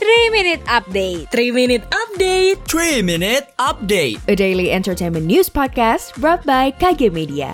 3 Minute Update. 3 Minute Update. 3 Minute Update. A daily entertainment news podcast brought by KG Media.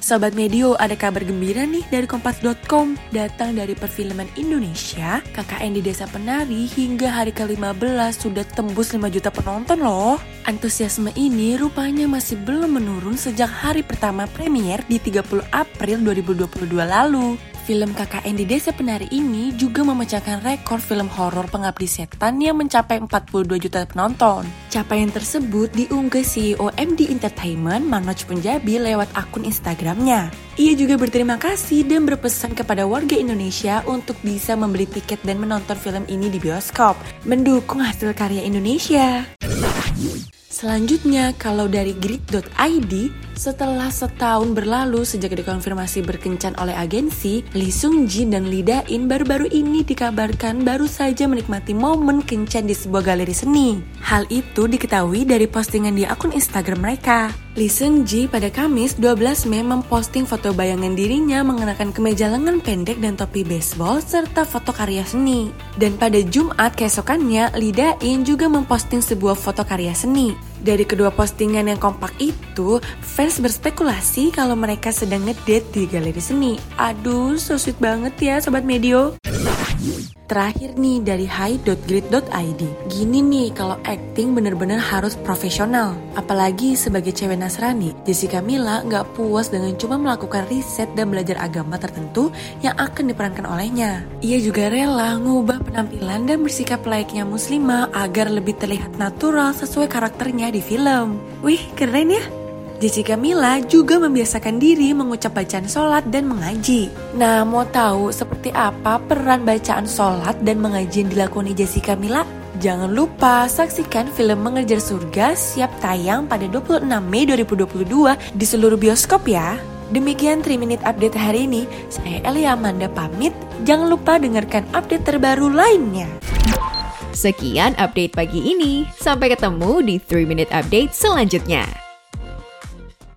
Sobat Medio, ada kabar gembira nih dari Kompas.com Datang dari perfilman Indonesia KKN di Desa Penari hingga hari ke-15 sudah tembus 5 juta penonton loh Antusiasme ini rupanya masih belum menurun sejak hari pertama premier di 30 April 2022 lalu Film KKN di Desa Penari ini juga memecahkan rekor film horor pengabdi setan yang mencapai 42 juta penonton. Capaian tersebut diunggah CEO MD Entertainment Manoj Punjabi lewat akun Instagramnya. Ia juga berterima kasih dan berpesan kepada warga Indonesia untuk bisa membeli tiket dan menonton film ini di bioskop, mendukung hasil karya Indonesia. Selanjutnya, kalau dari grid.id, setelah setahun berlalu sejak dikonfirmasi berkencan oleh agensi, Lee Sung Ji dan Lee Da In baru-baru ini dikabarkan baru saja menikmati momen kencan di sebuah galeri seni. Hal itu diketahui dari postingan di akun Instagram mereka. Lee Seung Ji pada Kamis 12 Mei memposting foto bayangan dirinya mengenakan kemeja lengan pendek dan topi baseball serta foto karya seni. Dan pada Jumat keesokannya, Lee Da In juga memposting sebuah foto karya seni. Dari kedua postingan yang kompak itu, fans berspekulasi kalau mereka sedang ngedate di galeri seni. Aduh, so sweet banget ya Sobat Medio. Terakhir nih dari hi.grid.id Gini nih kalau acting bener-bener harus profesional. Apalagi sebagai cewek Nasrani Jessica Mila nggak puas dengan cuma melakukan riset dan belajar agama tertentu Yang akan diperankan olehnya. Ia juga rela ngubah penampilan dan bersikap layaknya muslimah Agar lebih terlihat natural sesuai karakternya di film. Wih keren ya Jessica Mila juga membiasakan diri mengucap bacaan sholat dan mengaji. Nah, mau tahu seperti apa peran bacaan sholat dan mengaji yang dilakoni Jessica Mila? Jangan lupa saksikan film Mengejar Surga siap tayang pada 26 Mei 2022 di seluruh bioskop ya. Demikian 3 Minute Update hari ini. Saya Elia Amanda pamit. Jangan lupa dengarkan update terbaru lainnya. Sekian update pagi ini. Sampai ketemu di 3 Minute Update selanjutnya.